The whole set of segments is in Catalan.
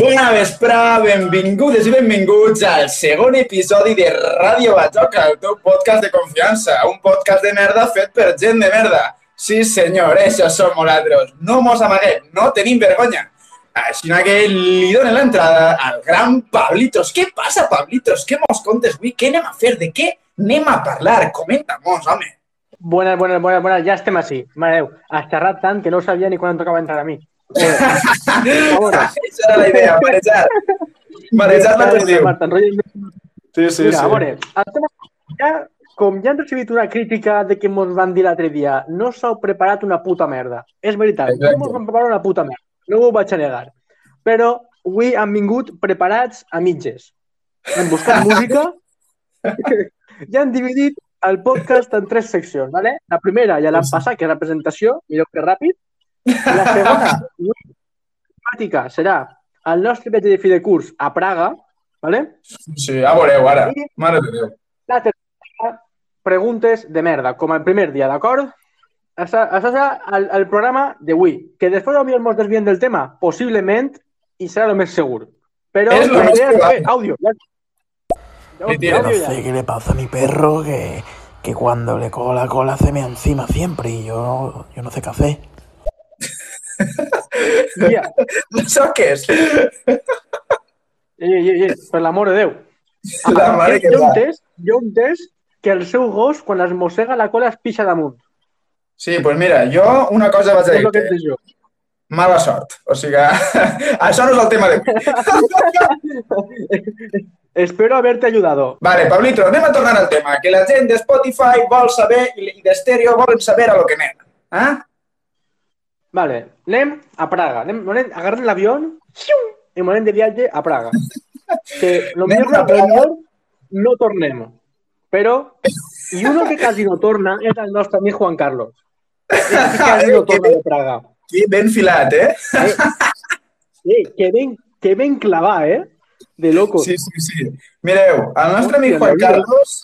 Bona vesprà, benvingudes i benvinguts al segon episodi de Ràdio Bajoca, el teu podcast de confiança, un podcast de merda fet per gent de merda. Sí, senyor, això som nosaltres. No mos amaguem, no tenim vergonya. Així que li donen l'entrada al gran Pablitos. Què passa, Pablitos? Què mos contes avui? Què anem a fer? De què anem a parlar? Comenta-mos. Buenas, buenas, buenas, buenas. Ja estem així. Mare Déu, que no sabia ni quan tocava entrar a mi. Això era la idea, marejar. Marejar la perdiu. Sí, sí, Mira, a sí. veure, el tema, ja, com ja hem recibit una crítica de que ens van dir l'altre dia, no s'heu preparat una puta merda. És veritat, Exacte. no ens vam preparar una puta merda. No ho vaig a negar. Però avui han vingut preparats a mitges. Hem buscat música i han dividit el podcast en tres seccions. ¿vale? La primera ja l'han passat, que és la presentació, millor que ràpid. La segona, temàtica, serà el nostre viatge de fi de curs a Praga, ¿vale? Sí, ja veureu ara. Mare de Déu. La tercera, preguntes de merda, com el primer dia, d'acord? Això, això serà el, el programa d'avui. Que després potser ens desviem del tema, possiblement, i serà el més segur. Però És lo la idea és fer àudio. Ja. No sé qué le pasa a mi perro que, que cuando le cojo la cola se me encima siempre y yo, yo no sé qué hacer. Ja. Això què és? Ei, ei, ei, per l'amor de Déu. La mare que jo entès, jo entès que el seu gos, quan es mossega la cola, es pixa damunt. Sí, doncs pues mira, jo una cosa vaig a jo. Mala sort. O sigui, això no és el tema d'avui. Espero haberte ayudado. Vale, Pablito, anem a tornar al tema. Que la gent de Spotify vol saber i i d'Estereo volen saber a lo que anem. Eh? Vale, anem a Praga. Anem, anem agarrem l'avió i anem de viatge a Praga. Que lo Anem millor, a Praga. no tornem. Però, i uno que quasi no torna és el nostre amic Juan Carlos. Que quasi no torna de Praga. Aquí ben filat, eh? Eh, que ben, que ben clavar, eh? De loco. Sí, sí, sí. Mireu, el nostre amic Juan. Carlos,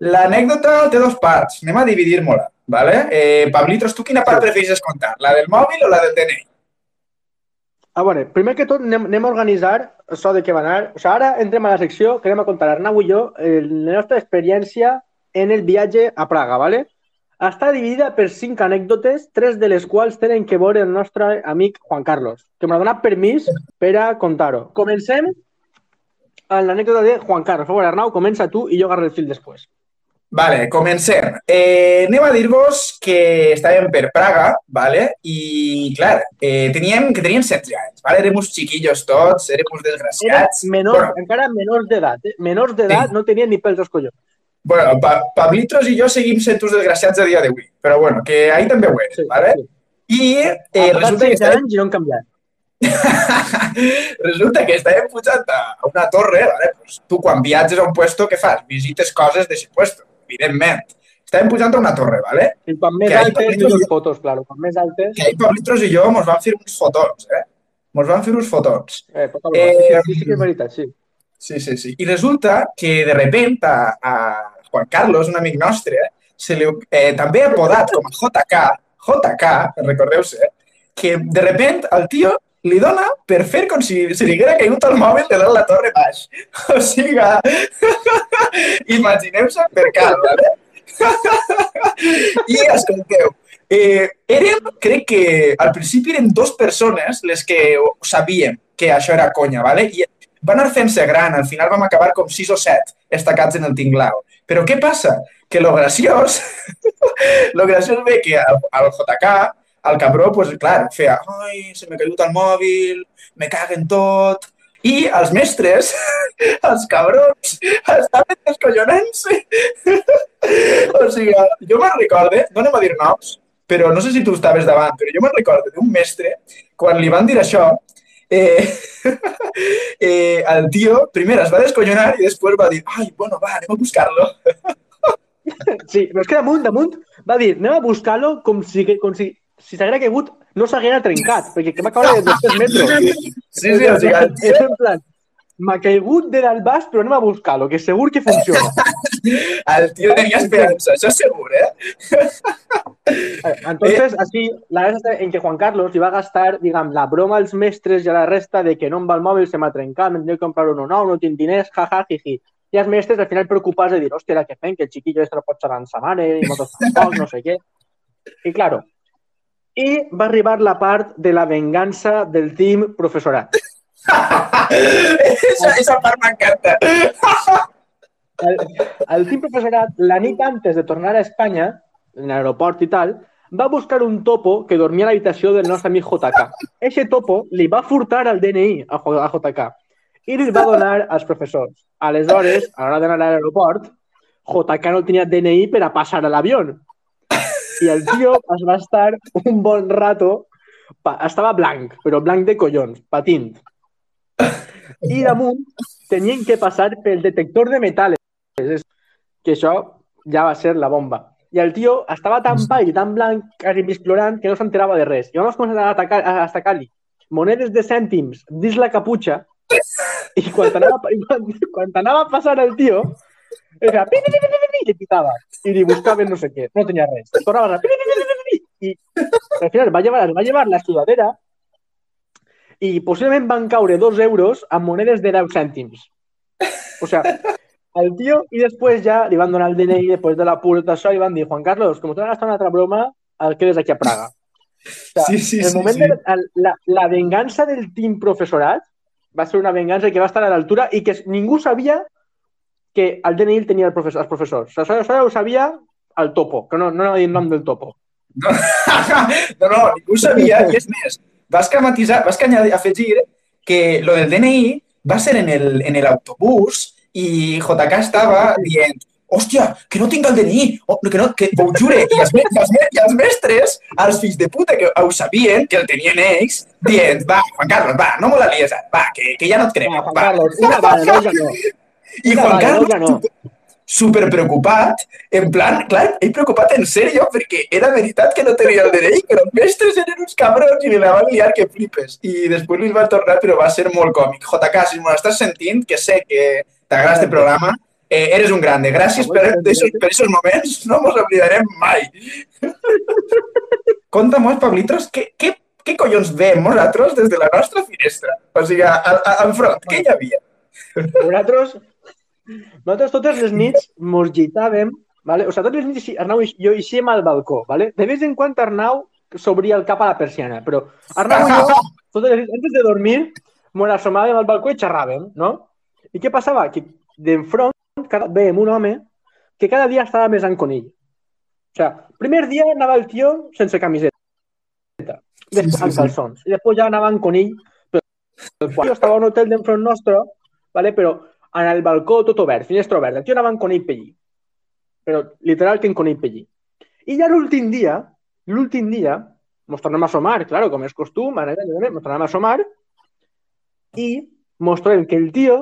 l'anècdota té dos parts. Anem a dividir-me-la, ¿vale? Eh, Pablitos, tu quina part prefereixes contar? La del mòbil o la del DNI? A veure, primer que tot anem, anem a organitzar això de què va anar. O sigui, ara entrem a la secció que anem a contar Arnau i jo eh, la nostra experiència en el viatge a Praga, ¿vale? Està dividida per cinc anècdotes, tres de les quals tenen que veure el nostre amic Juan Carlos, que m'ha donat permís per a contar-ho. Comencem amb l'anècdota de Juan Carlos. Per favor, Arnau, comença tu i jo agarro el fil després. Vale, comencem. Eh, anem a dir-vos que estàvem per Praga, vale? i, clar, eh, teníem, que teníem 16 anys, vale? érem uns xiquillos tots, érem uns Era desgraciats. menor, Bueno, encara menors d'edat. Eh? Menors d'edat no tenien ni pels als collons. bueno pa Pablitos i jo seguim sent uns desgraciats a dia d'avui, però bueno, que ahí també ho és, Sí, vale? sí. I eh, resulta, que 16 estàvem, anys i no han canviat. resulta que estàvem pujant a una torre, vale? pues, tu quan viatges a un puesto, què fas? Visites coses de ese puesto, evidentment. Estàvem pujant a una torre, ¿vale? I quan més Que altes, i- fotos, claro. Quan més altes... que ahí Pablitos i jo mos vam fer uns fotons, eh? Mos vam fer uns fotons. Eh, poca Eh, broma. sí, sí que és veritat, sí. Sí, sí, sí. I resulta que de repent a, a Juan Carlos, un amic nostre, se li, eh, també apodat com a JK, JK, recordeu-se, que de repent el tio li dona per fer com si se li haguera caigut el mòbil de dalt la torre baix. O sigui, imagineu-se per cal, vale? I escolteu, eh, érem, crec que al principi eren dues persones les que sabíem que això era conya, vale? I va anar fent-se gran, al final vam acabar com sis o set estacats en el tinglao. Però què passa? Que lo graciós, lo graciós ve que al, al JK, el cabró, pues, clar, feia, ai, se m'ha caigut el mòbil, me caguen tot, i els mestres, els cabrons, estaven descollonant-se. o sigui, jo me'n recorde, no anem a dir noms, però no sé si tu estaves davant, però jo me'n recorde d'un mestre, quan li van dir això, eh, eh, el tio primer es va descollonar i després va dir ai, bueno, va, anem a buscar-lo. Sí, però és que damunt, damunt, va dir, anem a buscar-lo com si, com si, si s'haguera caigut no s'haguera trencat, perquè que va caure de 200 metres. Sí, sí, o sigui, És en plan, m'ha caigut de dalt baix, però anem a buscar-lo, que segur que funciona. El tio tenia esperança, això segur, eh? Eh, Entonces, así, la vez en que Juan Carlos iba a gastar, digamos, la broma als mestres i a la resta de que no em va el mòbil, se m'ha trencat, m'he de comprar uno nou, no tinc diners, jaja, jiji. I els mestres al final preocupats de dir, hòstia, què fem? Que el xiquillo este no pot xerrar amb sa mare, i nosaltres tampoc, no sé què. I claro, i va arribar la part de la vengança del team professorat. esa, esa part m'encanta. El, el team professorat, la nit antes de tornar a Espanya, en l'aeroport i tal, va buscar un topo que dormia a l'habitació del nostre amic JK. Ese topo li va furtar el DNI a, a JK i li va donar als professors. Aleshores, a l'hora d'anar a l'aeroport, JK no tenia DNI per a passar a l'avió. I el es va estar un bon rato, pa- estava blanc, però blanc de collons, patint. I damunt tenien que passar pel detector de metales, que això ja va ser la bomba. I el tio estava tan pàl·lid i tan blanc, quasi plorant, que no s'enterava de res. I vam començar a atacar a atacar-li monedes de cèntims dins la caputxa i quan anava, quan, quan anava a passar el tio, era pi, pi, pi, pi, i li pitava. I li buscaven no sé què. No a pi, pi, pi, i al final va llevar, es va llevar la sudadera i possiblement van caure dos euros amb monedes de 10 cèntims. O sea, el tio, i després ja li van donar el DNI, després de la pura això, i van dir, Juan Carlos, com t'han gastat una altra broma, el quedes aquí a Praga. O sea, Sí, sí, el sí, moment sí. De, el, la, la vengança del team professorat va ser una vengança que va estar a l'altura i que ningú sabia que el DNI professor, els professors. O això, això ho sabia el topo, que no, no anava a el nom del topo. No, no, no, ningú sabia. I és més, vas que matisar, vas que afegir que lo del DNI va ser en el, en el autobús i JK estava dient hòstia, que no tinc el DNI, oh, que no, que ho jure. I els, i els, me- i els mestres, els fills de puta que ho sabien, que el tenien ells, dient, va, Juan Carlos, va, no me la lies, va, que, que ja no et crec. Ah, Juan va. Carlos, una vale, no, ja no. I Juan Carlos, no, super preocupat, en plan, clar, ell preocupat en sèrio, perquè era veritat que no tenia el DNI, que els mestres eren uns cabrons i li la van liar que flipes. I després li va tornar, però va ser molt còmic. JK, si m'ho estàs sentint, que sé que t'agrada este programa, eh, eres un grande. Gràcies per, esos moments, no mos oblidarem mai. Conta-mos, Pablitos, què, què, què collons veiem nosaltres des de la nostra finestra? O sigui, al, al front, què hi havia? Nosaltres, nosaltres totes les nits mos gitàvem, vale? o sigui, totes les nits Arnau i jo eixíem al balcó, vale? de vez en quan Arnau s'obria el cap a la persiana, però Arnau i jo, totes les nits, antes de dormir, mos assomàvem al balcó i xerràvem, no? I què passava? Que d'enfront cada, veiem un home que cada dia estava més en conill. O sigui, primer dia anava el tio sense camiseta, després Sí, sí, sí. calçons, i després ja anava en conill, però el tio estava a un hotel d'enfront nostre, vale? però en el balcó tot obert, finestra oberta. Tio anava en conill pellí. Però literal que en conill pellí. I ja l'últim dia, l'últim dia, mos tornem a assomar, claro, com és costum, mos tornem a assomar i mos trobem que el tio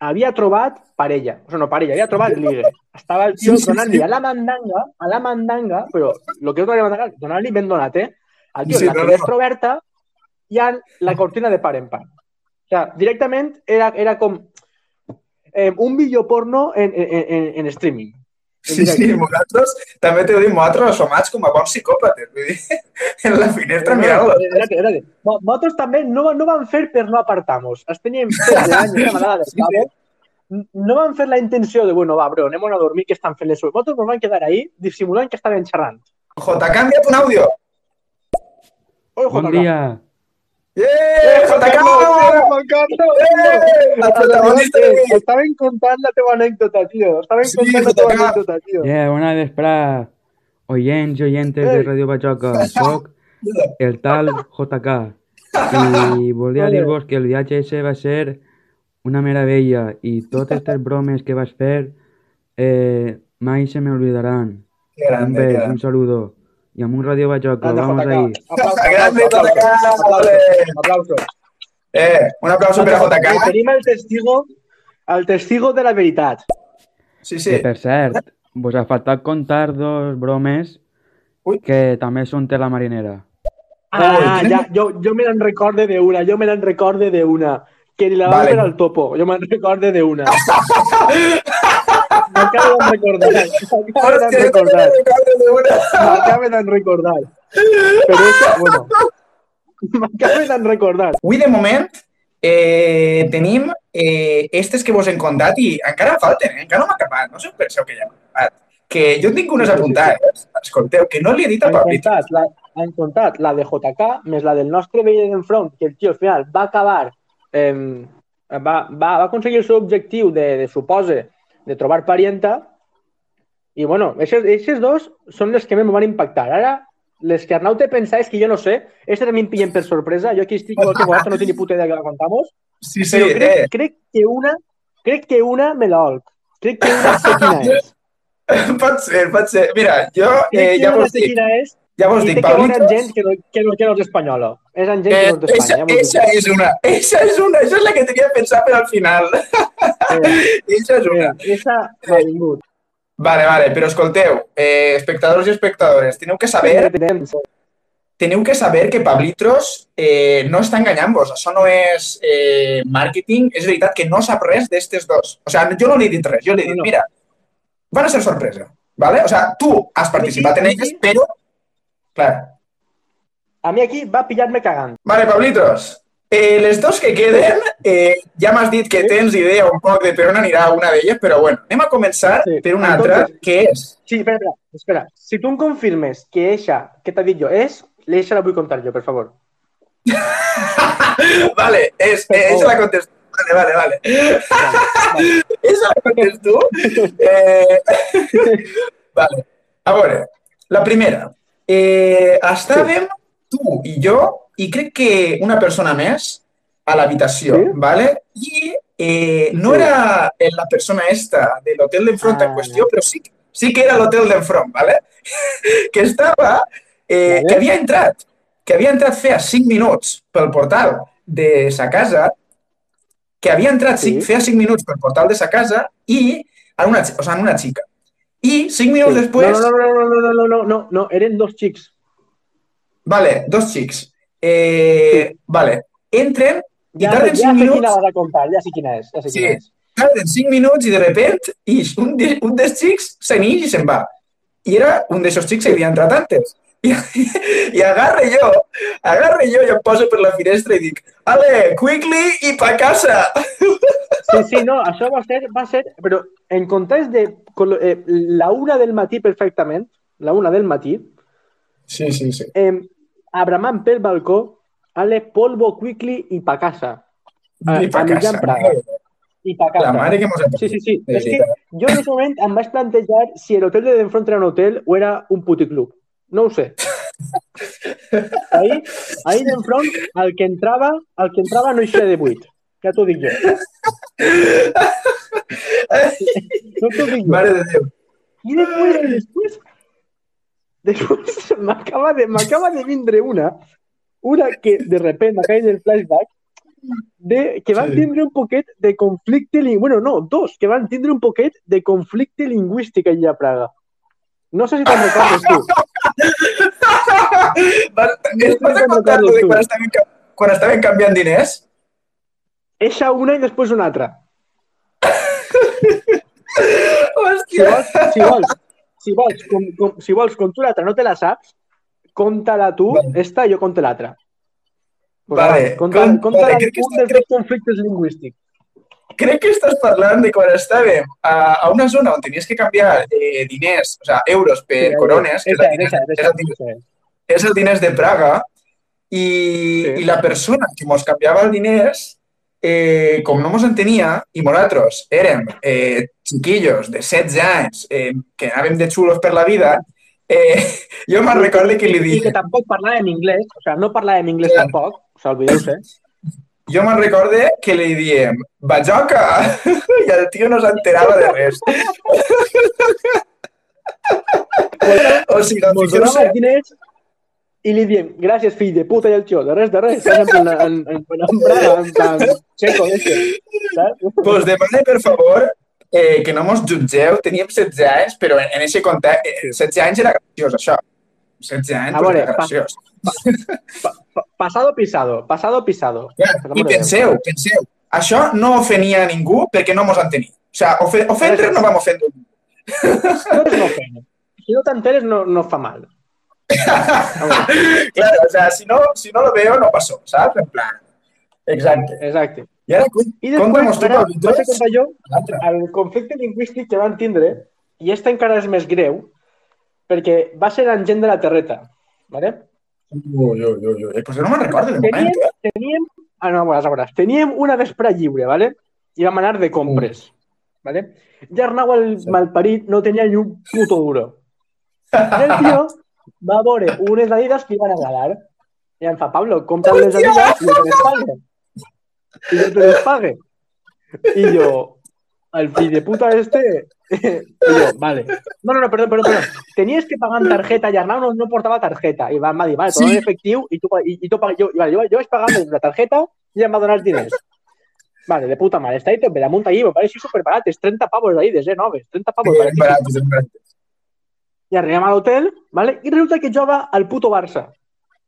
havia trobat parella. O sigui, no parella, havia trobat ligue. Estava el tio Sí, sí, donant-li sí. a la mandanga, a la mandanga, però el que és la mandanga, donant-li ben donat, eh? El tio, Sí, la no, no. finestra oberta i la cortina de par en par. O sea, directament era, era com eh, un vídeo porno en, en, en, en streaming. Sí, sí, nosaltres també t'ho dic, nosaltres assomats com a bons psicòpates, vull dir, en la finestra mirant-lo. Espérate, espérate. No- Nosaltres també no, no vam fer per no apartar-nos. Els teníem fets d'any, una manada de cabo. No vam fer la intenció de, bueno, va, bro, anem a dormir que estan fent les sues. Nosaltres ens vam quedar ahí dissimulant que estaven xerrant. J, ha enviat un àudio. Oi, Bon JK. dia. Eh, JK! Juan Carlos! Eh, el protagonista de mi. Estaven contant la teva anècdota, tio. Estaven Sí, contant la teva JK. anècdota, tio. Yeah, bona vesprada, oients i oyentes de Ei. Radio Bajoca. Soc el tal JK i volia Vale. dir-vos que el viatge ese va ser una meravella i totes aquestes bromes que vas fer eh, mai se me olvidaran. Que Un grande, que bes, un grande. saludo. Y a un Radio Grande, vamos JK. ahí. Aplausos, Grande, aplausos, JK, aplausos, aplausos. Eh, un aplauso per a JK. Tenim el testigo, el testigo de la veritat. Sí, Que sí. per cert, vos ha faltat contar dos bromes Ui. que també són de la marinera. Ah, Ui, ja, jo, jo me n'en recorde d'una, jo me n'en recorde d'una. que ni la van Vale. al topo. Jo me'n recorde d'una. M'acabo de recordar. M'acabo de Hòstia, recordar. M'acabo de recordar. Però això, bueno, m'acabo de recordar. Avui, de moment, eh, tenim eh, estes que vos hem contat i encara en falten, eh? encara no m'ha acabat. No sé on penseu que ja m'ha acabat. Que jo tinc unes apuntades. Escolteu, que no li he dit Han Pablito. contat, la, han contat la de JK més la del nostre veí d'enfront, que el tio al final va acabar, eh, va, va, va aconseguir el seu objectiu de, de supose, de trobar parienta, i bueno, aquests dos són les que més me van impactar. Ara, les que Arnau té pensar és que jo no sé, aquestes a mi em pillen per sorpresa, jo aquí estic igual que vosaltres, no tinc ni puta idea que la contamos, Sí, sí, però crec, eh, crec que una, crec que una me la olc. Crec que una sé quina és. pot ser, pot ser. Mira, jo eh, ja vos dic, quina és, ja vos I dic, té que gent que no, que no, que no és espanyola. És gent eh, que no és esa, d'Espanya. Ja esa és una, esa és una, esa és la que tenia pensat per al final. esa és una. Esa m'ha vingut. Vale, vale, però escolteu, eh, espectadors i espectadores, teniu que saber teniu que saber que Pablitros eh, no està enganyant-vos. Això no és eh, màrqueting. És veritat que no sap res d'estes dos. O sigui, jo no li he dit res. Jo li he dit, mira, van a ser sorpresa. ¿vale? O sea, tu has participat en elles, però... Clar. A mi aquí va pillar-me cagant. Vale, Pablitos. Eh, les dos que queden, eh, ja m'has dit que tens idea un poc de per on anirà una d'elles, però bueno, anem a començar Sí. per una Entonces- altra, que és... Sí, espera, espera, espera. Si tu em confirmes que eixa, que t'ha dit jo, és, l'eixa la vull contar jo, per favor. vale, és, eh, esa la contesto. Vale, vale, vale. Vale, vale. Esa la contesto? Eh, vale. A veure, la primera. Eh, estàvem tu i jo i crec que una persona més a l'habitació, Sí? vale? I eh, no Sí. era la persona esta de l'hotel d'enfront en Ah. qüestió, però sí, sí que era l'hotel d'enfront, vale? que estava, eh, que havia entrat, que havia entrat feia 5 minuts pel portal de sa casa, que havia entrat Sí. sí. feia 5 minuts pel portal de sa casa i en una, o sigui, en una xica. I 5 minuts Sí. després, No, no, no, no, no, no, no, no, no, no, eren dos xics. vale, dos xics, eh, vale, entren i Ja, tarden ja 5 sé minuts, quina vas a contar, ja sé quina és, ja sé Sí. quina és. tarden 5 minuts i de repent ix un, de, un dels xics se n'ix i se'n va. I era un d'aixòs xics que havia entrat antes. I, I agarre jo, agarre jo i em poso per la finestra i dic Ale, quickly i pa casa! Sí, sí, no, això va ser, va ser, però en comptes de eh, la una del matí perfectament, la una del matí, Sí, sí, sí. eh, abramant pel balcó, ale, polvo quickly i pa casa. A, I pa casa. Praga. I pa casa. La mare que mos ha Sí, sí, sí. De És que veritat. jo en aquest moment em vaig plantejar si l'hotel de d'enfront era un hotel o era un puticlub. No ho sé. Ahir, ahir d'enfront, el que entrava, el que entrava no eixia de buit. Ja t'ho dic jo. No t'ho dic jo. Mare de Déu. I després, després, després m'acaba de, m'acaba de vindre una, una que de repente m'acaba del flashback, de, que van Sí. tindre un poquet de conflicte, bueno, no, dos, que van tindre un poquet de conflicte lingüístic allà a Praga. No sé si te'n recordes tu. Vas, es vas a contar lo de quan estaven, quan estaven canviant diners? Eixa una i després una altra. Si Hòstia! vols, si vols, si vols, com, com, si vols, com tu l'altra no te la saps, conta-la tu, Vale. esta, jo conto l'altra. Pues Vale, va, Conta, con- conta vale, crec que dos conflictes lingüístics. Crec que estàs parlant de quan estàvem a, a una zona on tenies que canviar eh, diners, o sea, euros per Sí, corones, que és Esa, esa, diners, és, esa, el, diners, esa. és el diners de Praga, i, Sí. i la persona que mos canviava els diners, eh, com no mos entenia, i nosaltres érem eh, xiquillos de 16 anys, eh, que anàvem de xulos per la vida, eh, jo me'n recorde que li I que tampoc parlàvem anglès, o sigui, no parlàvem anglès Clar. tampoc, o sigui, oblideu-se. jo me'n recorde que li diem, bajoca, i el tio no s'enterava de res. o sigui, fixeu-se, els diners i li diem, gràcies, fill de puta, i el tio, de res, de res, checo, este, pues demane, per favor, eh, que no mos jutgeu. Teníem 16 anys, però en, en ese context, eh, 16 anys era graciós, això. 16 anys A pues, era graciós. Pa- Pasado pisado, pasado pisado. Per I penseu, penseu, això no ofenia a ningú perquè no mos entenia. O ofe ofendre no vam ofendre ningú. No. Si no t'enteres, no, no fa mal. Claro, o sea, si no, si no lo veo, no pasó, ¿sabes? En plan. Exacte. Exacte. I ara, I després, tu, ara, vaig a contar jo el conflicte lingüístic que van tindre, i este encara és més greu, perquè va ser en gent de la terreta. ¿vale? Ui, ui, ui, ui. Pues no me'n recordo de moment, Teníem, eh? teníem, ah, no, veuràs, veuràs. Teníem una vespre lliure, ¿vale? i vam anar de compres. ¿vale? I Arnau, el malparit, no tenia ni un puto duro. El tio va veure unes adidas que li van agradar. I em fa, Pablo, compra les adidas i te les pague. I jo te les pague. I jo, el fill de puta este... I jo, vale. No, no, no, perdó, perdó, perdó. Tenies que pagar amb tarjeta i Arnau no, no portava tarjeta. I em va dir, vale, todo Sí. en efectiu i tu, i, i tu paga- jo, vale, jo, jo vaig pagar amb la tarjeta i em va donar els diners. Vale, de puta mare. Està ahí tot bé, damunt allí, me pareix superbarat. És 30 pavos ahí, de noves. 30 pavos. Baratos, ben baratos. I arribem a l'hotel, vale? i resulta que jugava al puto Barça.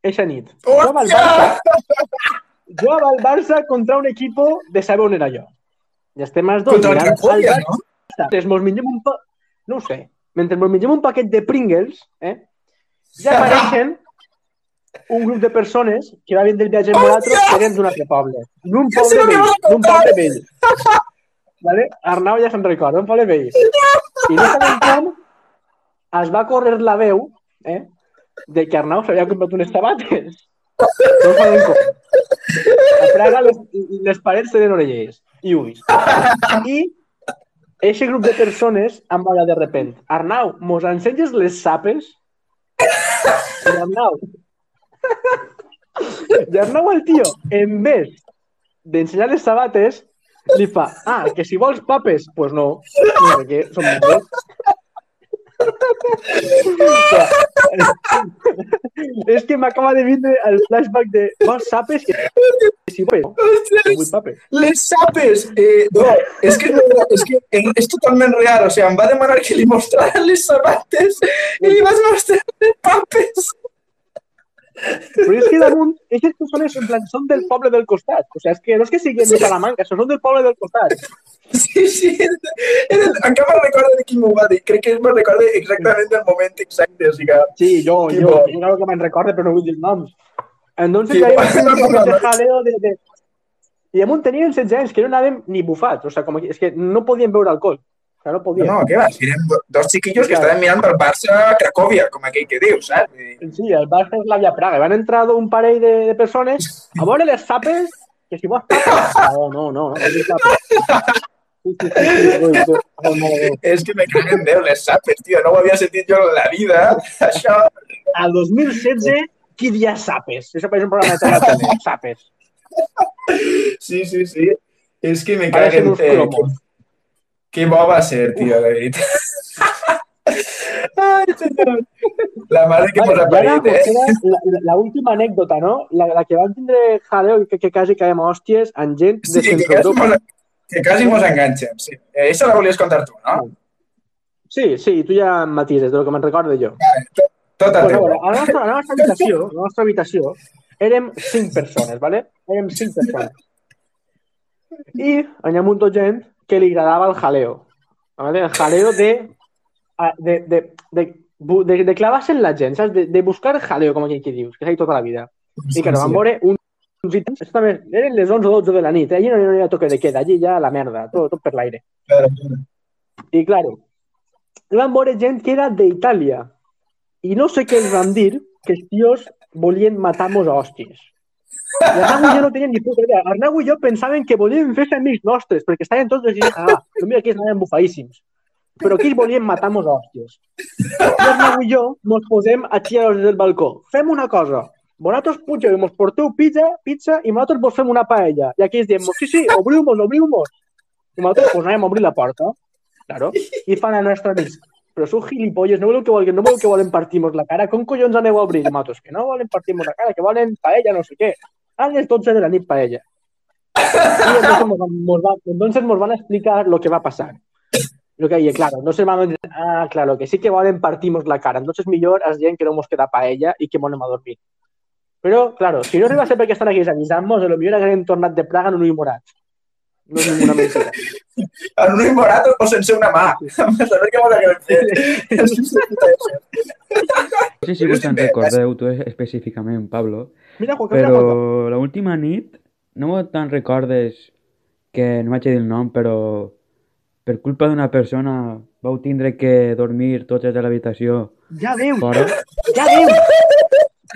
Eixa nit. Jugava al Barça. Jugava al Barça contra un equipo de saber on era jo. I estem els dos Contra mirant al Barça. no? Mentre mos mengem un pa... No sé. Mentre mos mengem un paquet de Pringles, eh? ja apareixen un grup de persones que va venir del viatge amb nosaltres que eren d'un altre poble. D'un poble vell. D'un poble vell. Vale? Arnau ja se'n recorda, un poble vell. I no sabem com es va córrer la veu eh, de que Arnau s'havia comprat unes sabates. No sabem com. A Praga les, les parets tenen orelles i ulls. I eixe grup de persones em va de repent, Arnau, mos ensenyes les sapes? I Arnau... I Arnau, el tio, en vez d'ensenyar les sabates, li fa, ah, que si vols papes, pues no. No sé què, són és que m'acaba de vindre el flashback de vols sapes? Que si vols, no vull papes. Les sapes! Eh, no, és que, no, és que és totalment real. O sigui, em va demanar que li mostrara les sabates i li vaig mostrar les papes. Però és que damunt, aquestes persones en plan, són del poble del costat. O sigui, és que no és que siguin de Salamanca, són del poble del costat. Sí, sí. Era, encara me'n recordo de qui m'ho va dir. Crec que me'n recordo exactament del moment exacte. O sigui, Sí, jo, jo, bo. jo claro que me'n recorde, però no vull dir noms. Entonces, bo. va ser un poquito de jaleo de, de... I damunt tenien 16 anys, que no anàvem ni bufats. O sigui, com és que no podien beure alcohol. O sigui, no podien. no, què va? Si eren do- dos xiquillos que estaven mirant pel Barça a Cracòvia, com aquell que diu, saps? Vull dir, Sí, el Barça és la Via Praga. Van entrar un parell de, de persones a veure les sapes, que si vols tapes... No, no, no, no, no vull tapes. Sí, sí, sí, sí, ui, ui, oh, mare de Déu. És que me caguen Déu, les sapes, tio. No ho havia sentit jo en la vida. Això... Al 2016, qui dia sapes? Això pareix un programa de tele. Sapes. Sí, sí, sí. És que me Parecen caguen... uns Eh, bo va ser, tio, de veritat. Ai, senyor. La mare que Vale, eh? queda la, la, la última anècdota, no? La, la que van tindre jaleo i que, que quasi caiem a hòsties en gent de Sí, que quasi mos, que quasi mos enganxem, sí. Eh, Això la volies contar tu, no? Sí, sí, tu ja em matises de lo que me'n recordo jo. Tot a Pues, a veure, a la nostra, a la nostra habitació, a la nostra habitació, érem cinc persones, ¿vale? Érem cinc persones. I hi ha un munt de gent que li agradava el jaleo. ¿vale? El jaleo de, de, de, de, de, clavar-se en la gent, saps? De, de buscar jaleo, com aquell que dius, que és ahí tota la vida. I claro, vam veure un, uns ítems, esto també, eren les 11 o 12 de la nit, eh? allí no, no hi ha toque de queda, allí ja la merda, tot, tot per l'aire. I claro, vam veure gent que era d'Itàlia. I no sé què els van dir, que els tios volien matar-nos a hòsties. I Arnau i jo no teníem ni puta idea. Arnau i jo pensaven que volien fer-se amics nostres, perquè estaven tots i ah, no mira que estaven bufadíssims. Però aquí volien matar-nos hòsties. I Arnau i jo ens posem aquí a des del balcó. Fem una cosa. Vosaltres pugeu i mos porteu pizza, pizza i nosaltres vos fem una paella. I aquí ens diem, sí, sí, obriu-mos, obriu-mos. I nosaltres pues, anem a obrir la porta. Claro. I fan a nostres amics, però sou gilipolles, no voleu que volen, no voleu que volen partir-nos la cara, com collons aneu a obrir? Nosaltres, que no volen partir-nos la cara, que volen paella, no sé què. A les 12 de la nit paella. I entonces mos, van- entonces mos van a explicar lo que va a pasar. Lo que hay, claro, entonces van a decir, ah, claro, que sí que volen partir-nos la cara, entonces millor es dient que no mos queda paella i que monem a dormir. Però, claro, si no arriba a ser perquè estan aquí avisant-nos, millor haguem tornat de Praga no humorats. No és ninguna mentida. En un ull morat o sense una mà. Saber què vol haver fet. No sé si vos te'n recordeu, tu específicament, Pablo, Mira, Juan, però l'última nit no te'n recordes que no vaig dir el nom, però per culpa d'una persona vau tindre que dormir tots els de l'habitació Ja veus, fora? ja veus.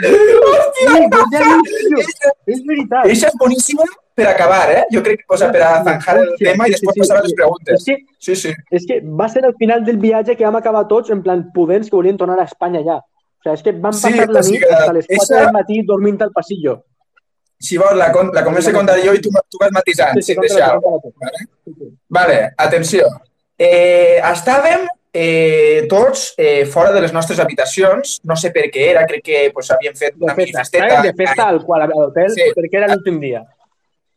Sí, ja tio. És veritat. Eixa és boníssima per acabar, eh? Jo crec que, o sea, per a zanjar el Sí, tema i sí, després sí, passar a les sí. preguntes. És que, Sí, sí. és que va ser el final del viatge que vam acabar tots en plan pudents que volien tornar a Espanya ja. O sigui, és que vam Sí, passar la nit que a les 4 esa- del matí dormint al passillo. Si vols, la, con- la començo a contar jo i tu, tu vas matisant, si et conta-la, deixeu. Vale? Sí, sí. Vale, atenció. Eh, estàvem eh, tots eh, fora de les nostres habitacions, no sé per què era, crec que pues, havíem fet una festa, festeta. estàvem de festa al qual a l'hotel Sí. perquè era l'últim dia.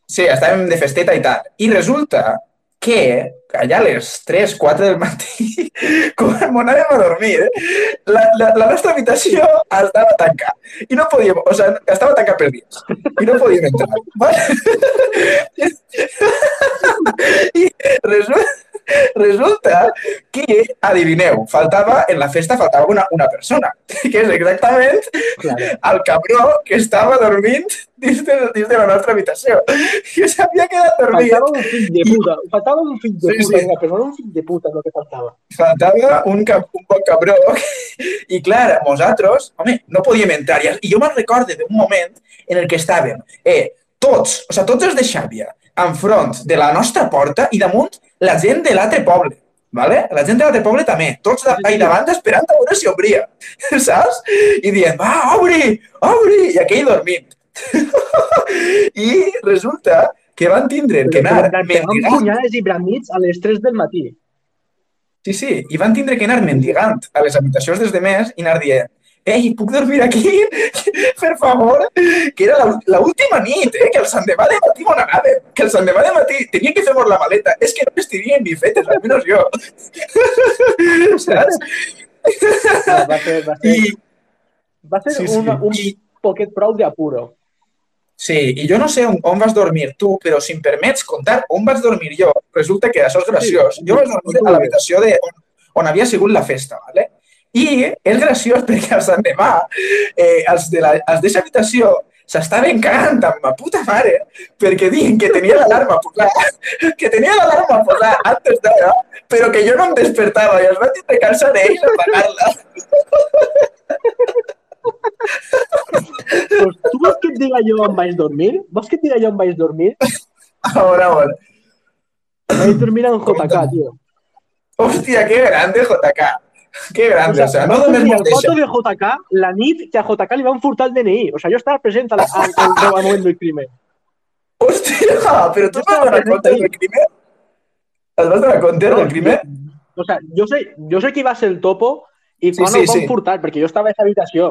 Sí, estàvem de festeta i tal. I resulta que allà a les 3, 4 del matí, quan anàvem a dormir, la, la, la nostra habitació estava tancada. I no podíem, o sigui, estava tancada per dins. I no podíem entrar. I resulta, resulta que, adivineu, faltava, en la festa faltava una, una persona, que és exactament Claro. el cabró que estava dormint dins de, dins de la nostra habitació. Que s'havia quedat dormit. Faltava un fill de puta. Faltava un fill de Sí, puta. sí. Una persona, un fill de puta el que faltava. faltava un, cap, un bon cabró i clar, nosaltres, home, no podíem entrar i, i jo me'n recorde d'un moment en el que estàvem eh, tots, o sigui, tots els de Xàbia enfront de la nostra porta i damunt la gent de l'altre poble. Vale? La gent de l'altre poble també, tots de, ahí davant esperant a veure si obria, saps? I dient, va, obri, obri, i aquell dormint. I resulta que van tindre que anar mendigant punyades i bramits a les 3 del matí. Sí, sí, i van tindre que anar mendigant a les habitacions dels demés i anar dient ei, puc dormir aquí? per favor? Que era la- la última nit, eh? que el Sant Demà de matí. Que el Sant Demà de matí tenia que fer-nos la maleta. És que no les tenien ni fetes, almenys jo. Saps? No, va ser, va ser, I, va ser sí, sí. una, un I- poquet prou d'apuro. sí, i jo no sé on, on vas dormir tu, però si em permets contar on vaig dormir jo, resulta que això és graciós. Jo vaig dormir a l'habitació de on, on havia sigut la festa, ¿vale? I és graciós perquè al Sant Demà eh, els els d'eixa habitació s'estaven cagant amb ma puta mare perquè diuen que tenia l'alarma posada, que tenia l'alarma posada antes d'hora, però que jo no em despertava i els vaig tindre que alçar ells a apagar-la. Pues, tu vols que et diga jo on vaig dormir? Vols que et diga jo on vaig dormir? A veure, a veure. Vaig dormir en JK, tio. Hòstia, que grande, JK. Que grande, o sea, no vaig dones dormir molt al quarto d'això. de JK la nit que a JK li van furtar el DNI. O sea, jo estava present al, al, al, al moment del crimen. Hòstia, però tu Jo et vas estava donar present compte ahí. del crimen? Et vas donar compte del crimen? O sea, jo sé, jo sé qui va ser el topo i Sí, quan sí, el van sí. furtar, perquè jo estava a aquesta habitació.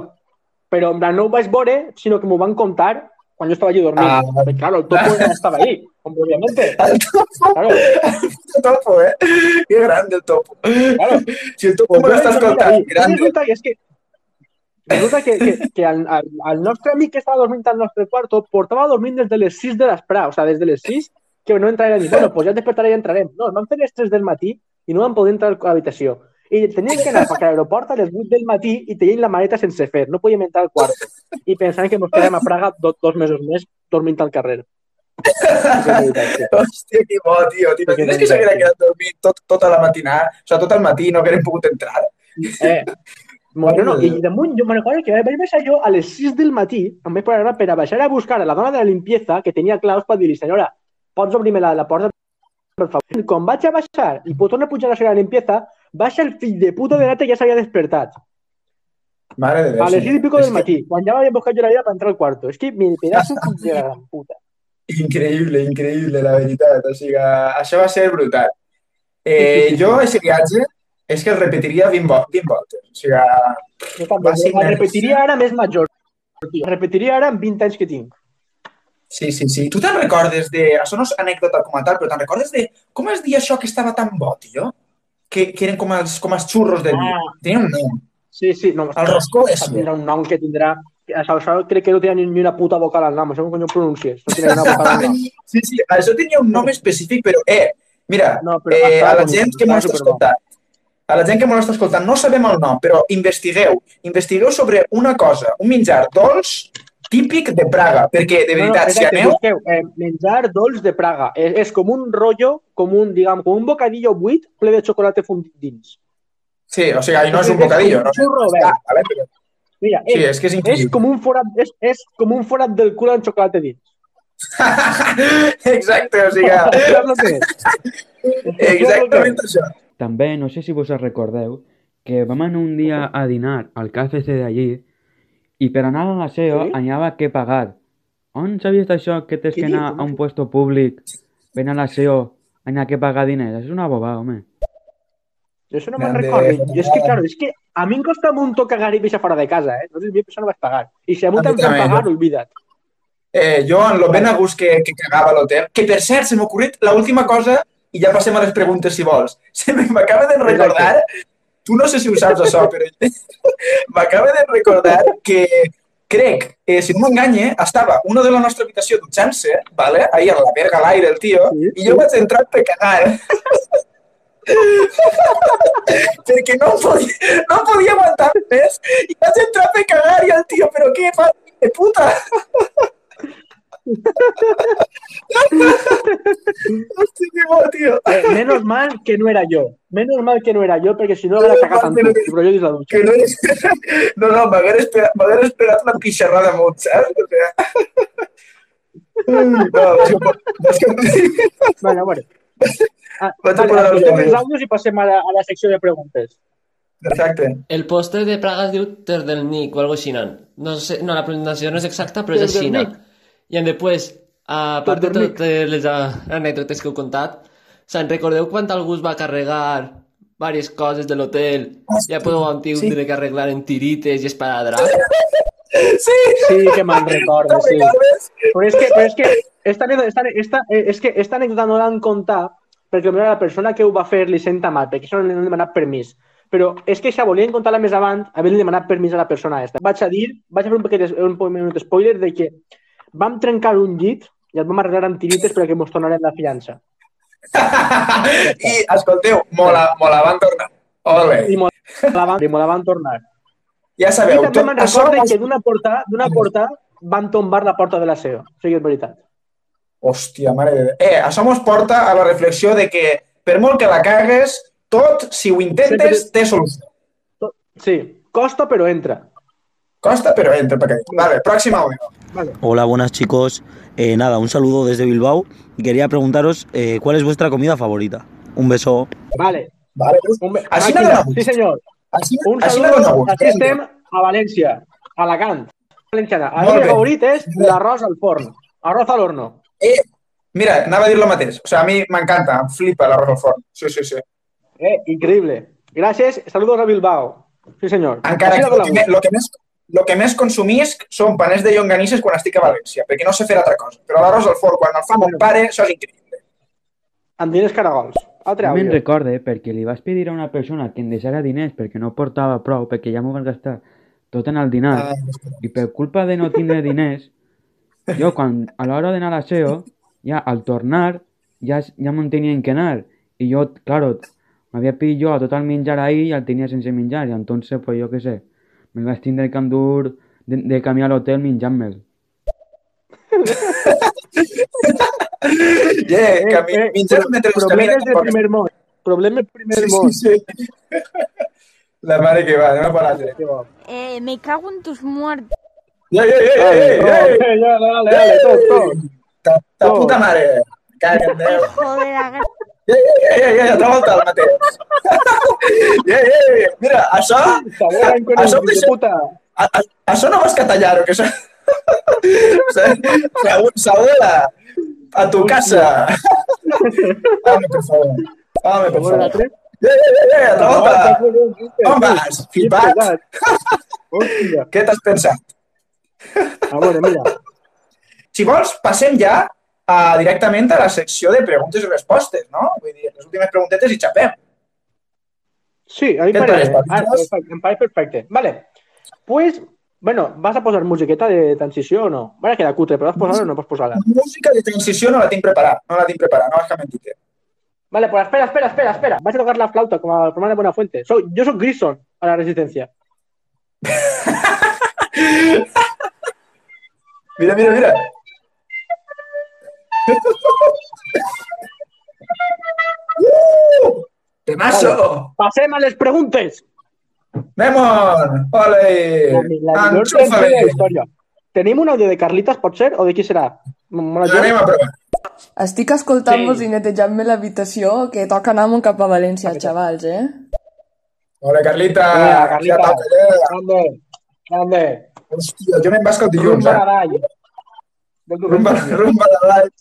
Però en plan, no ho vaig veure, sinó que m'ho van contar quan jo estava allí dormint. Ah. Claro, el topo ja estava ahí, obviamente. El topo, Claro, topo, eh? Que grande el topo. claro. Si el topo Pues me dormir escoltant, ahí. grande. Resulta que és que Resulta que, que, que el, el, el nostre amic que estava dormint al nostre quarto portava dormint des de les 6 de l'esprà, o sea, des de les 6 que no entraré ni, bueno, pues ja despertaré i entrarem. No, es van fer les 3 del matí i no van poder entrar a l'habitació. I teníem que anar a l'aeroport a les 8 del matí i tenien la maleta sense fer, no podíem entrar al quarto. I pensàvem que ens quedàvem a Praga do, dos mesos més dormint al carrer. Hòstia, que bo, tio. T'imagines que s'haguera quedat dormit tot, tota la matinada? O sigui, tot el matí no haguérem pogut entrar? Eh, molt, no, I damunt, jo me'n recordo que vaig baixar jo a les 6 del matí, em vaig parar per a baixar a buscar a la dona de la limpieza que tenia claus per dir-li, senyora, pots obrir-me la, la porta, per favor. Quan vaig a baixar i puc tornar a pujar a la senyora de la limpieza, baixa el fill de puta de nata que ja s'havia despertat. Mare de Déu. A les 6 i pico del matí, quan ja m'havia buscat jo la vida per entrar al quarto. És que mi pedazo de la puta. que Increïble, increïble, la veritat. O sigui, això va ser brutal. Eh, Sí, sí, sí. jo, aquest viatge, és que el repetiria 20, vo 20 voltes. O sigui, Jo també, nervis. repetiria ara més major. tio. Repetiria ara amb 20 anys que tinc. Sí, sí, sí. Tu te'n recordes de... Això no és anècdota com a tal, però te'n recordes de... Com es deia això que estava tan bo, tio? Que, que eren com els, com els xurros del vi. Ah. Tenia un nom. Sí, sí. No, El roscó és... tindrà un nom que tindrà... això, crec que no tenia ni una puta vocal al nom, això com ho pronuncies. No tenia ni una vocal al nom. Sí, sí, això tenia un nom específic, però, eh, mira, No, però eh, a la gent que m'ho està escoltant, a la gent que m'ho està escoltant, no sabem el nom, però investigueu. Investigueu sobre una cosa, un menjar dolç típic de Praga, perquè, de veritat, si exacte, aneu... busqueu, eh, menjar dolç de Praga. És, és com un rotllo, com un, diguem, com un bocadillo buit ple de xocolata fundit dins. Sí, o sigui, no és un És bocadillo, un no? xurro Ah, verd. vale, però... Mira, Sí, és, és que és és, com un forat, és, és com un forat del cul amb xocolata dins. Exacte, o sigui, és? exactament això. També, no sé si vos recordeu, que vam anar un dia a dinar al KFC d'allí i per anar a l'aseo Sí? anava que pagar. On sabies això que tens que anar dius? a un puesto públic, ven a l'aseo, anar que pagar diners? És una bobada, home. Jo això no me'n recordo. I és que, claro, és que a mi em costa un toc cagar i deixar fora de casa, eh? Nosaltres mi això no vaig pagar. I si a mi te'n fan pagar, oblida't. Eh, jo, en lo ben a gust que, que cagava a l'hotel, que per cert, se m'ha ocorrit l'última cosa, i ja passem a les preguntes si vols. Se m'acaba de recordar, tu no sé si ho saps això, però m'acaba de recordar que crec, eh, si no m'enganye, estava una de la nostra habitació dutxant-se, vale? ahir a la verga a l'aire el tio, Sí, i jo vaig entrar per cagar. perquè no podia, no podia aguantar més i vaig entrar per cagar i el tio, però què fa, de puta? Tio. Eh, menos mal que no era jo. Menos mal que no era jo, perquè si no la dutxa. Que no eres... No, no, m'haguera esperat, esperat una pixarrada molt, saps? O sea... No, és que... És que... Bueno, bueno. Ah, Vaig a vale, posar els àudios. i passem a la, a la secció de preguntes. Exacte. El postre de Praga es diu Terdelnik o algo així. No, sé, no, la pronunciació no és exacta, però és així. Terdelnik. I en després, a part de totes les ah, anècdotes que heu contat, se'n recordeu quan algú va carregar diverses coses de l'hotel? Ja podeu entendre que arreglar en tirites i esparadrap? Sí! Sí, que me'n recordo, sí. Però és que, però és que esta, esta, esta, eh, és que esta anècdota no l'han contat perquè potser la persona que ho va fer li senta mal, perquè això no li han demanat permís. Però és que això volien contar-la més avant, havent demanat permís a la persona aquesta. Vaig a dir, vaig a fer un petit un minut spoiler de que vam trencar un llit i el vam arreglar amb tirites perquè mos tornarem la fiança. I, escolteu, mola, mola, van tornar. Molt bé. I mo la van, i mo la van tornar. Ja I sabeu, també me'n recordo que d'una porta, d'una porta van tombar la porta de la SEO. O sigui, és veritat. Hòstia, mare de Déu. Eh, això mos porta a la reflexió de que per molt que la cagues, tot, si ho intentes, té solució. Sí, costa però entra. Costa, però entra per aquí. Vale, pròxim àudio. Hola, buenas chicos. Eh, nada, un saludo desde Bilbao. Y quería preguntaros eh, cuál es vuestra comida favorita. Un beso. Vale. Vale. Un... be- no. Sí, senyor. Així, Un no dona saludo. gust. Aquí estem a València, a Alacant. Valenciana. El Molt meu bé. favorit és l'arròs al forn. Arroz al horno. Eh, mira, anava a dir lo mateix. O sigui, a mi m'encanta, em flipa l'arròs al forn. Sí, sí, sí. Eh, increïble. Gràcies. Saludos a Bilbao. Sí, senyor. Encara que no el que, me- lo que més el que més consumisc són paners de llonganisses quan estic a València, perquè no sé fer altra cosa. Però l'arròs al forn, quan el fa mon pare, això és increïble. Amb diners caragols. Altre No me'n recorde perquè li vaig pedir a una persona que em deixara diners perquè no portava prou, perquè ja m'ho vaig gastar tot en el dinar, Ah, i per culpa de no tindre diners, jo quan a l'hora d'anar a l'aseo, ja al tornar, ja, ja me'n tenien que anar. I jo, claro, m'havia pillat jo tot el menjar ahí i el tenia sense menjar, i entonces, pues jo què sé, me'l vaig tindre que endur de, de camí a l'hotel menjant-me'l. Yeah, que mi, mitjans mentre us camina problemes de primer món. Problemes de primer Sí, món. sí, sí. La mare que va, anem a per l'altre. Que bo. Eh, me cago en tus muertos. Ei, ei, ei, Dale, ei, ei, dale, dale, dale, tot, tot. Ta, ta Oh. puta mare. Caga en Déu. Joder, a gra- Ei, ei, ei, ei, altra volta el mateix. Ei, ei, ei, mira, això, Això deixa- de puta. a, a, això no vas catallar-ho, que això... Saúl, a tu casa. Home, per favor. Home, per favor. l'altre. Ei, ei, ei, ei, altra volta. On vas? Flipat? Hòstia. Què t'has pensat? A veure, mira. Si vols, passem ja a, directament a la secció de preguntes i respostes, no? Vull dir, les últimes preguntetes i xapem. Sí, a perfecte, em pareix perfecte. Vale. Pues, Bueno, ¿vas a posar musiqueta de transició o no? Va a quedar cutre, però vas posar o no pots posar-la? Música de transició no la tinc preparada, no la tinc preparada, no vas a mentir. Vale, pues espera, espera, espera, espera. Vas a tocar la flauta como al programa de Buenafuente. Soy, yo soy Grison a la Resistencia. Mira, mira, mira. ¡Uh! ¡Temazo! Passem a les preguntes. ¡Memon! ¡Ole! Història. Tenim un àudio de Carlitas, pot ser? O de qui serà? Anem a provar. Estic escoltant-vos Sí. i netejant-me l'habitació, que toca anar cap a València, xavals, eh? Hola, Carlita. Vinga, Carlita. Ja toca, ja. Grande, grande. Hòstia, jo me'n vas el dilluns, eh? Del Rumba, rumba. de l'all.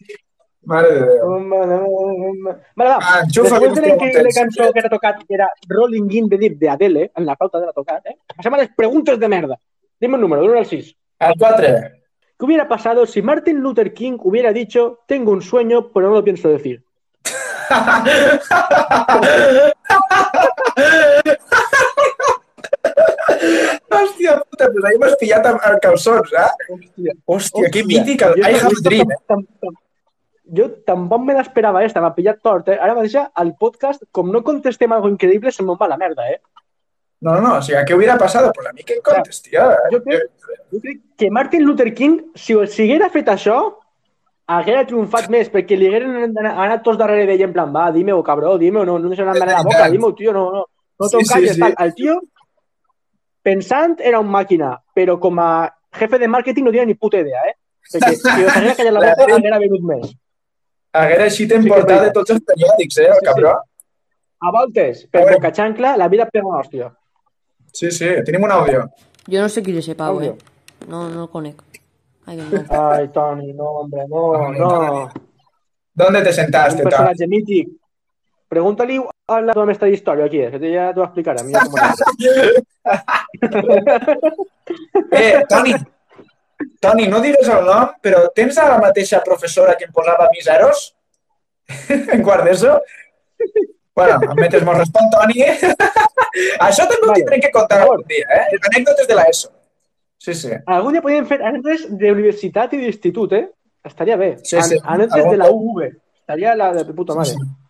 Mare de Déu. Rumba, rumba. Vale, va. Ah, que de que la cançó que era tocat era Rolling in the Deep de Adele, en la flauta de la tocat, eh? Passem a les preguntes de merda. Dime un número, de 1 al 6. Al 4. ¿Qué hubiera pasado si Martin Luther King hubiera dicho, tengo un sueño, pero no lo pienso decir? Hòstia puta, pues ahí m'has pillat amb, amb calçons, eh? Hòstia, Hòstia, que mític, el I have dream, eh? Jo tampoc me l'esperava esta, m'ha pillat tort, eh? Ara mateix al podcast, com no contestem algo increïble, se me'n va la merda, eh? No, no, no, o sigui, què hubiera passat? Pues a mi que em contes, tio. Jo crec, jo crec que Martin Luther King, si, si haguera fet això, haguera triomfat més, perquè li hagueren anat, tots darrere d'ell en plan, va, dime-ho, cabró, dime-ho, no, no deixes anar a la boca, dime-ho, tio, no, no, no Sí, te'n sí, sí. tal. El tio, pensant, era un màquina, però com a jefe de màrqueting no tenia ni puta idea, eh? Perquè si haguera callat la boca, haguera venut més. Haguera així t'hem Sí sí. de tots els periòdics, eh, el Sí, sí. cabró? A voltes, per A boca xancla, la vida pega una hòstia. Sí, sí, tenim un àudio. Jo no sé qui és ese pau, eh? No, no el conec. Ai, no. Ai, Toni, no, hombre, no, Toni, no. ¿Dónde te Un sentaste, Toni? personatge mític. Pregunta-li a la teva mestra d'història qui és, que ja t'ho explicarà. Mira com Eh, Toni, Toni, no digues el nom, però tens a la mateixa professora que em posava mis zeros? en quart d'ESO? Bueno, admetes molt respon, Toni. Això també ho tindrem que contar algun dia, eh? Anècdotes de l'ESO. Sí, sí. Algun dia podríem fer anècdotes d'universitat i d'institut, eh? Estaria bé. Sí, sí. An- Anècdotes de la UV. Estaria la de puta mare. Sí, sí.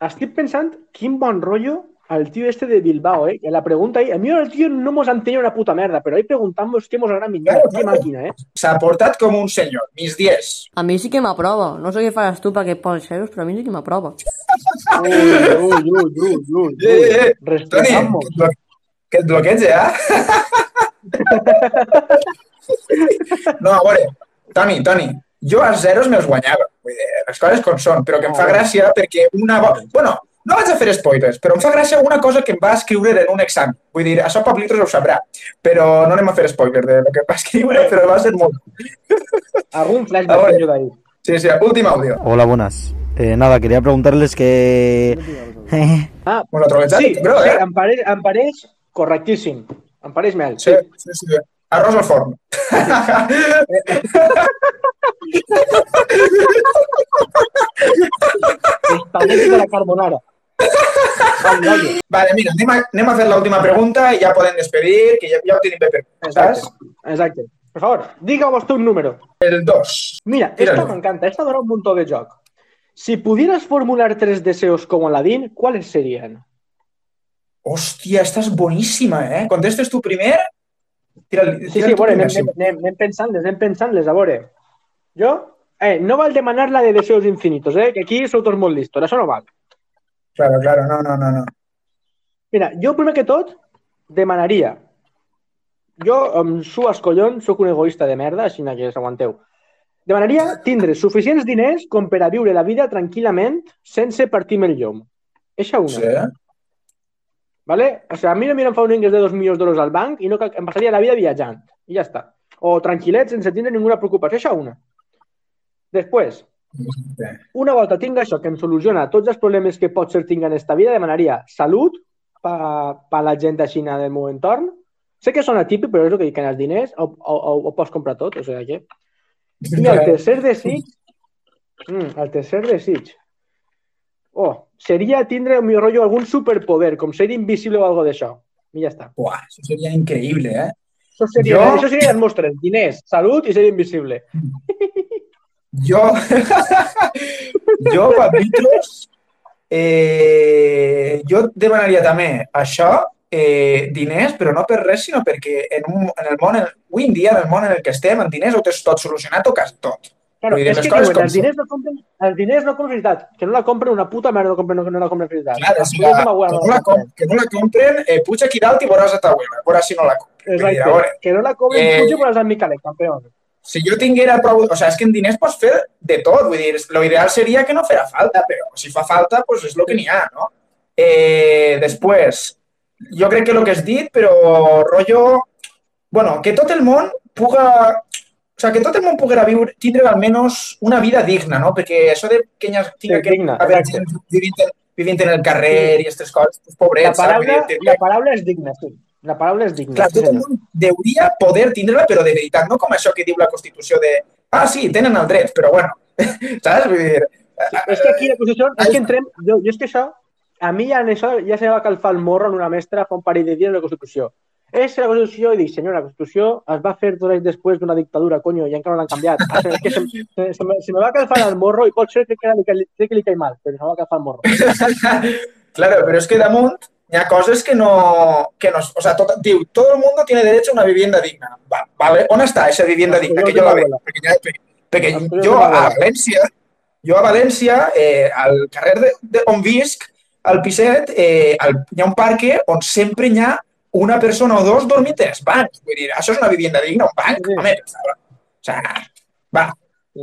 Estic pensant quin bon rotllo al tio este de Bilbao, eh? Que la pregunta ahí, a mi el tio no mos entenia una puta merda, però ahí preguntamos què mos agrada millor. Claro, Qué claro. màquina, eh? S'ha portat com un senyor, mis 10. A mi sí que m'aprova. No sé què faràs tu perquè pots zeros, però a mi sí que m'aprova. Ui, ui, ui, ui, ui. Eh, eh, eh. Toni, Respetamos. que et blo- que et bloqueig, eh? No, a veure, Toni, Toni, jo als zeros me'ls guanyava. Vull dir, les coses com són, però que em fa gràcia perquè una... Bueno, no vaig a fer spoilers, però em fa gràcia una cosa que em va escriure en un examen. Vull dir, això Pablitos ho sabrà, però no anem a fer spoiler de lo que em va escriure, però va ser molt... Algun A flashback veure. que jo d'ahir. Sí, sí, últim àudio. Hola, buenas. Eh, nada, quería preguntarles que... Ah, sí, bro, sí, eh? em pareix, em pareix correctíssim. Em pareix mel. Sí, sí, sí. Arròs al forn. Espagueti de la carbonara. Vale, vale. Vale, mira, anem a, a fer l'última pregunta i ja podem despedir, que ja, ja ho tenim per Exacte. Exacte. Por favor, diga vostè un número. El 2. Mira, Tíralo. esta me encanta. Esta dona un montón de joc. Si pudieras formular tres deseos como Aladín, ¿cuáles serían? Hòstia, esta és boníssima, eh? Contestes tu primer? Tira, Sí, sí, bueno, anem, anem, anem, pensant-les, anem pensant-les, a veure. Jo, eh, no val demanar la de deseos infinitos, eh? Que aquí sou tots molt listos, això no val. Claro, claro, no, no, no, no. Mira, jo primer que tot demanaria jo em su collons, sóc un egoista de merda, així que s'aguanteu. Demanaria tindre suficients diners com per a viure la vida tranquil·lament sense partir-me el llom. Eixa una. Sí, eh? ¿Vale? O sea, a mi no miren fa un ingrés de 2 milions d'euros al banc i no cal, em passaria la vida viatjant. I ja està. O tranquil·let, sense tindre ninguna preocupació. Això una. Després, una volta tinc això que em soluciona tots els problemes que pot ser tinc en esta vida, demanaria salut per pa la gent així del meu entorn. Sé que sona típic, però és el que dic, que en els diners ho, ho, ho pots comprar tot, o sigui que... I el tercer desig... Mm, el tercer desig... Oh, seria tindre el meu rotllo algun superpoder, com ser invisible o algo d'això. I ja està. Buah, això seria increïble, eh? Això seria, Jo- això seria les mostres. Diners, salut i ser invisible. Jo, jo, Papitos, eh, jo demanaria també això, eh, diners, però no per res, sinó perquè en, un, en el món, en, avui en dia, en el món en el que estem, amb diners ho tens tot solucionat o quasi tot. Claro, és que diuen, els diners no compren, els diners no compren felicitat. Que no la compren una puta merda, no, compren, no, no la compren felicitat. Clar, diners que, no la, com, que no la compren, eh, puja aquí dalt i veuràs a ta abuela, veuràs si no la compren. Exacte. veure, Que no la compren Eh, puja per als Micalet, campeón. si jo tinguera prou... O sigui, és que en diners pots fer de tot. Vull dir, lo ideal seria que no fera falta, però si fa falta, doncs és el que n'hi ha, no? Eh, després, jo crec que el que has dit, però rotllo... Bueno, que tot el món puga... O sigui, que tot el món poguera viure, tindre almenys una vida digna, no? Perquè això de que ha, tinga Sí, que digna, haver exacte. gent vivint, en, vivint en el carrer i aquestes coses, pues, pobrets, La paraula, saps? La paraula és digna, sí. La paraula és digna. Clar, sí, tot el món hauria poder tindre-la, però de veritat, no com això que diu la Constitució de ah, sí, tenen el dret, però bueno, saps? Vull dir, És que aquí la posició, és que entrem, jo, jo és que això, a mi ja en això ja se va calfar el morro en una mestra fa un parell de dies en la Constitució. És la Constitució i dic, senyora, la Constitució es va fer dos anys després d'una dictadura, conyo, i encara no l'han canviat. És que se, se, se, me, se me va calfar el morro i pot ser que, que, que, que, que li caig mal, però se me va calfar el morro. claro, pero es que damunt hi ha coses que no... Que no o sea, tot, diu, todo el mundo tiene derecho a una vivienda digna. Va, vale, on està esa vivienda digna? Que jo la veig. Perquè, ja, perquè, perquè jo a. València, jo a València, eh, al carrer de, de, on visc, al Piset, eh, al, hi ha un parc on sempre hi ha una persona o dos bancs. Vull dir, això és una vivienda digna, un banc? Sí. Home, o sea, va,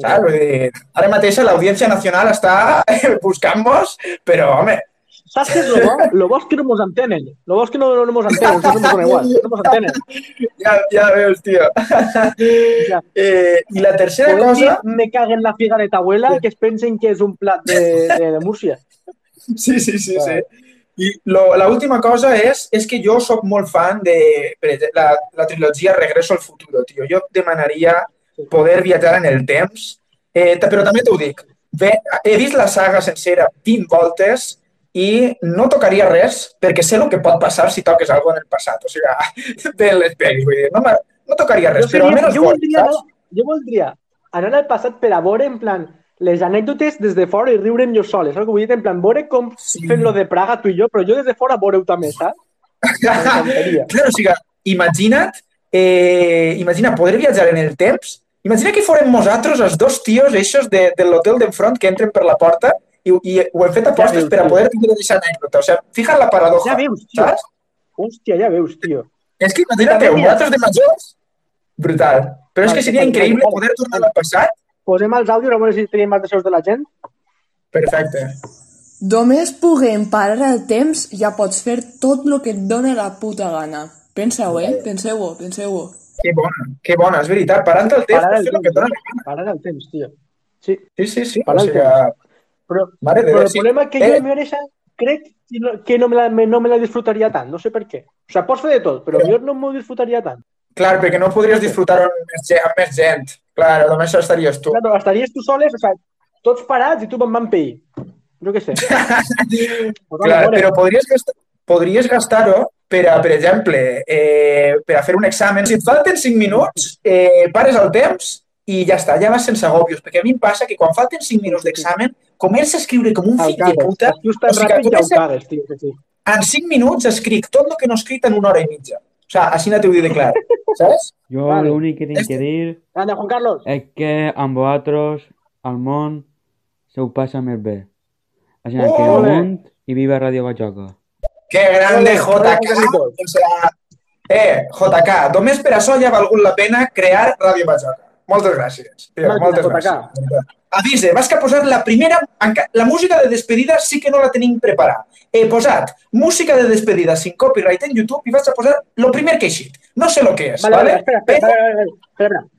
saps? Vull dir, ara mateix l'Audiència Nacional està buscant-nos, però, home, Saps què és lo bo? Lo bo és que no mos entenen. Lo bo és que no, no, mos entenen, no mos igual, no mos entenen. Ja, ja veus, tio. Ja. Eh, I la tercera Podem dir, cosa... me caguen la figa de ta abuela que es pensen que és un plat de, de, de Múrcia. Sí, sí, sí, sí. La última cosa és, és que jo sóc molt fan de la, la trilogia Regreso al futuro, tio. Jo demanaria poder viatjar en el temps, eh, però també t'ho dic. Ve, he vist la saga sencera 20 voltes i no tocaria res perquè sé el que pot passar si toques alguna en el passat. O sigui, de les pel·lis, vull dir, no, no tocaria res, Jo, però seria, almenys jo, vol, voldria, jo voldria anar al passat per a veure, en plan, les anècdotes des de fora i riure'm jo soles. Saps què vull dir? En plan, veure com Sí. fem lo de Praga tu i jo, però jo des de fora veure-ho també, saps? Claro, o sigui, imagina't, eh, imagina poder viatjar en el temps. Imagina que fórem nosaltres els dos tios eixos de, de l'hotel d'enfront que entren per la porta i, i ho hem fet apostes veus, per a poder tindre aquesta anècdota. O sigui, fija't la paradoja, Ja veus, tio. saps? Hòstia, ja veus, tio. És que imagina't, nosaltres de majors, brutal. Però és que seria increïble poder tornar al passat. Posem els àudios a veure si tenim els deseus de la gent. Perfecte. Només puguem parar el temps ja pots fer tot el que et dóna la puta gana. Pensa-ho, eh? Penseu-ho, penseu-ho. Que bona, que bona, és veritat. Parant el temps, Parar el fer el que et dona la temps. gana. Parar el temps, tio. Sí, Sí, sí, sí. Parar o el sigui, però, mare de però el sí. problema és que Eh. jo me esa crec que no, me la, me, no me la disfrutaria tant, no sé per què. O sigui, pots fer de tot, però jo no m'ho disfrutaria tant. Clar, perquè no podries disfrutar amb més, gent- amb més gent. Clar, només estaries tu. Claro, estaries tu soles, o sigui, tots parats i tu amb van peir. Jo què sé. Clar, però podries gastar, podries gastar-ho per, a, per exemple, eh, per a fer un examen. Si et falten 5 minuts, eh, pares el temps i ja està, ja vas sense agòbios. Perquè a mi em passa que quan falten 5 minuts d'examen, comença a escriure com un fill de puta. O sigui, ràpid que ho cagues, tio. Que sí. En 5 minuts escric tot el que no he escrit en una hora i mitja. O sigui, així no t'ho dic de clar. Saps? Jo Vale. l'únic que tinc que dir Anda, Juan Carlos. és que amb vosaltres al món se ho passa més bé. Així que Ole. amunt i viva Radio Bajoca. Que grande JK. O sea, eh, JK, només per això ja ha valgut la pena crear Ràdio Bajoca. Moltes gràcies. Tio, Màquina, moltes JK. gràcies. Avise, vas que posar la primera... La música de despedida sí que no la tenim preparada. He posat música de despedida sin copyright en YouTube i vaig a posar lo primer que he eixit. No sé lo que és, Vale, ¿vale? vale, espera, espera, espera, espera, espera.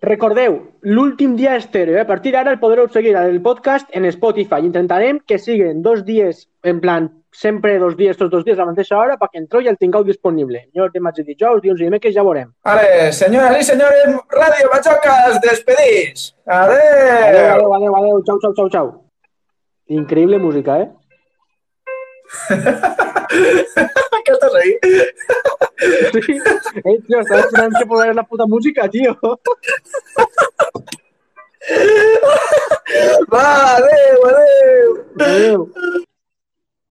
Recordeu, l'últim dia estèreo, eh? a partir d'ara el podreu seguir el podcast en Spotify. Intentarem que siguen dos dies, en plan, sempre dos dies, tots dos dies a la mateixa hora, perquè entreu i el tingueu disponible. Jo dimarts i dijous, dilluns i dimecres ja veurem. Vale, senyores i senyores, Ràdio Bajoca es despedís. Adéu, Adéu. adéu, adéu, adéu, xau, xau, xau, xau. Increïble música, eh? Què estàs ahí? Sí. Ey, tío, estaba esperando que poner la puta música, tío. Va, adeu, adeu. Adéu.